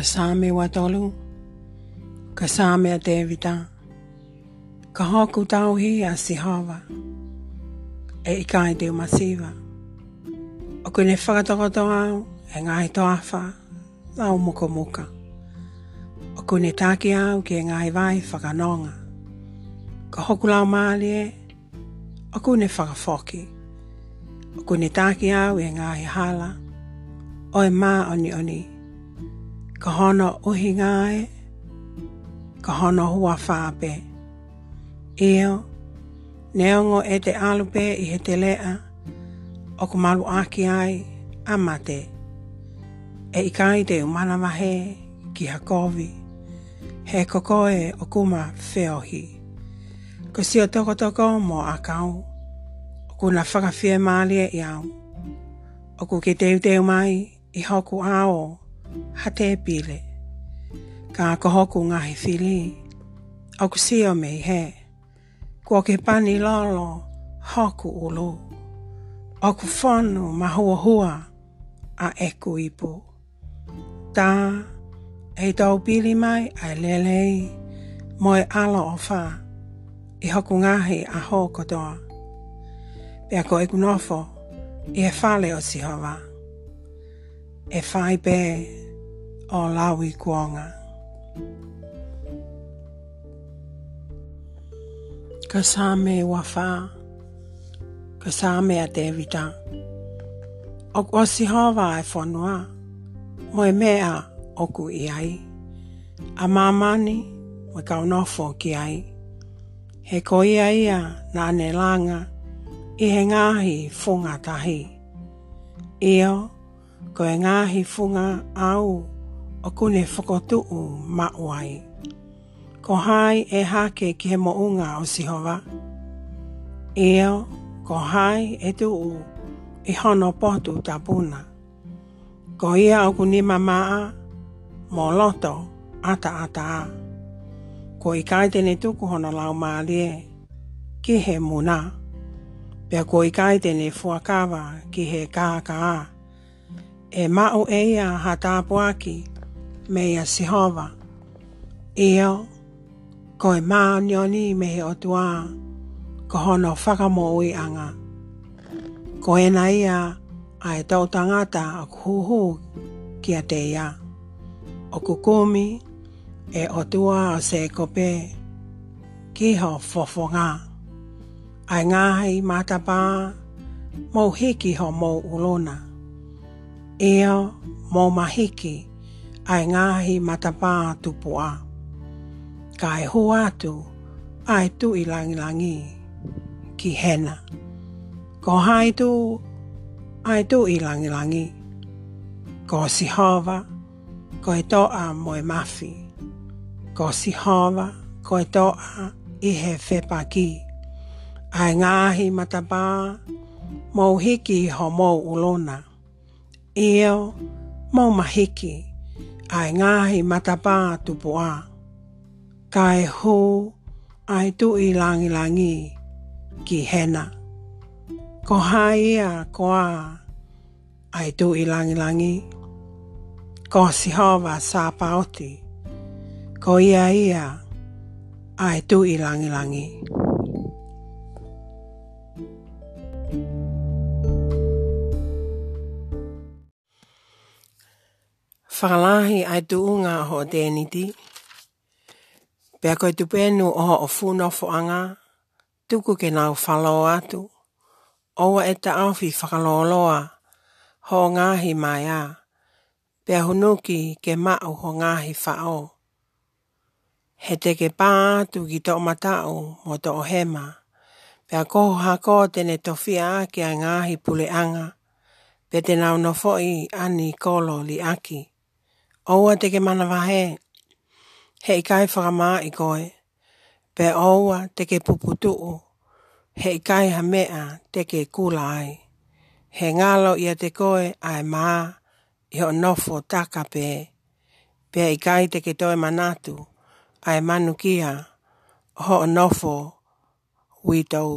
ka sāme wa tolu, ka sāme a tevita, ka hoku tauhi a sihawa, e ikai te umasiwa. O kune whakatokoto au, e ngai to awha, lau muka muka. O kune tāke au ki e ngai vai whakanonga. Ka hoku lau māli e, o kune whakafoki. O kune tāke au e ngai hala, o e mā oni. oni ka hono uhi ngāe, ka hono hua whāpe. Eo, neongo e te alupe i he te lea, o ka malu aki ai, a mate. E i kai te umana mahe ki ha kovi, he kokoe o kuma feohi. Ko si o toko toko mo a kau, o kuna whakawhia maalia i au. O ku ke teu teu mai i hoku ao, ha te pile. Ka ko hoko ngahi whiri. Au ku sio mei he. Ko ke pani lolo hoku ulo. O ku whanu ma hua hua a eku ipo. Ta, e tau pili mai a lelei. Moe ala o wha. I hoku ngahi a hoko toa. Pea ko e kunofo, e whale e kunofo, o si hova e whai bē o lawi kuanga. Ka sāme wa whā, ka sāme a tēwita. O kua si hawa e whanua, mo e mea oku i ai. A mamani, mo e kaunofo ki ai. He koia ia nā ne langa, i he ngāhi whunga tahi. Ia, e ko e ngāhi funga au o kune whakotuu mauai. Ko hai e hake ki he maunga o sihova. Eo, ko hai e tuu i hono potu tapuna. Ko ia o kune mamaa, mo loto, ata ata a. Ko i kaitene tuku hono lau maalie, ki he muna. Pea ko i kaitene fuakawa ki he kākaa. Ka e mao e ia ha tāpuaki me ia sihova. Ia, ko e mānioni me he otua, ko hono whakamo ui anga. Ko e na ia, ai tau tangata a kuhuhu kia te ia. O kukumi, e otua o se kope, ki ho fofonga. Ai ngāhi mātapā, mou hiki Mou hiki ho mou ulona ea mō mahiki ai ngāhi matapā tupua. Kai hō atu ai tu i langilangi ki hena. Ko hai haitu ai tu i langilangi. Ko si hova, ko e toa moe mafi. Ko si hova, ko e toa i he whepa ki. Ai ngāhi matapā mō hiki ho mō ulona e ao mau maheke ai e ngāhi matapā tupo a. Ka e hō a tu i langi langi ki hena. Ko haia ko a a e tu i langi langi. Ko si hova sā paoti. Ko ia ia ai e tu i langi. langi. whakalahi ai tu unga ho o tēni ti. Pea koe tu pēnu o ho o whūnofo anga, tuku ke nau whaloa atu. Owa e ta awhi whakaloloa, ho ngāhi mai a. Pea hunuki ke mau ho ngāhi whao. He te ke pā atu ki tō matau mo tō hema. Pea koho hako tene tofia ake a ngāhi pule anga. Pea te nau nofoi ani kolo li aki. Oa te ke mana wahe. He i kai whakamā i koe. Pe oa te ke puputuu. He i kai ha mea te ke kula ai. He ngalo ia te koe ai mā. Iho nofo taka pē. Pea i kai te ke toi manatu, ai manukia, ho nofo, witou.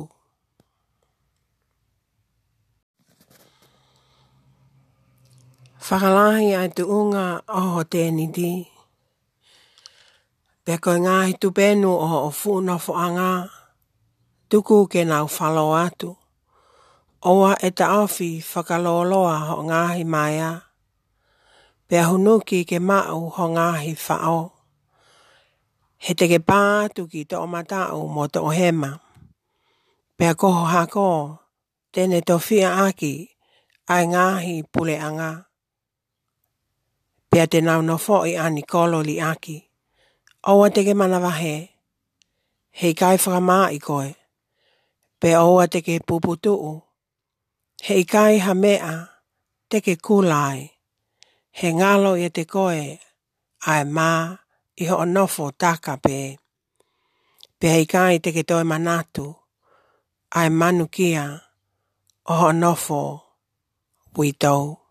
whakalahi ai tu unga o ho tēni di. Pea koe ngāhi tu penu o ho fūna whuanga, tuku ke nau whalo atu. Oa e ta awhi whakaloloa ho ngāhi hi a. Pea hunuki ke mau ho ngāhi whao. He te ke pātu ki to o matau mo to o hema. Pea koho hako, tēne to fia aki, ai ngāhi pule anga. Pea te nau no fo i ani kolo li aki. Oa teke mana wahe. Hei kai whakamā i koe. Pe oa teke puputuu. Hei kai ha mea teke kulai. He ngalo i te koe. Ai mā i ho nofo taka pe. Pe hei kai teke toi manatu. Ai manu kia. O ho nofo. Witou.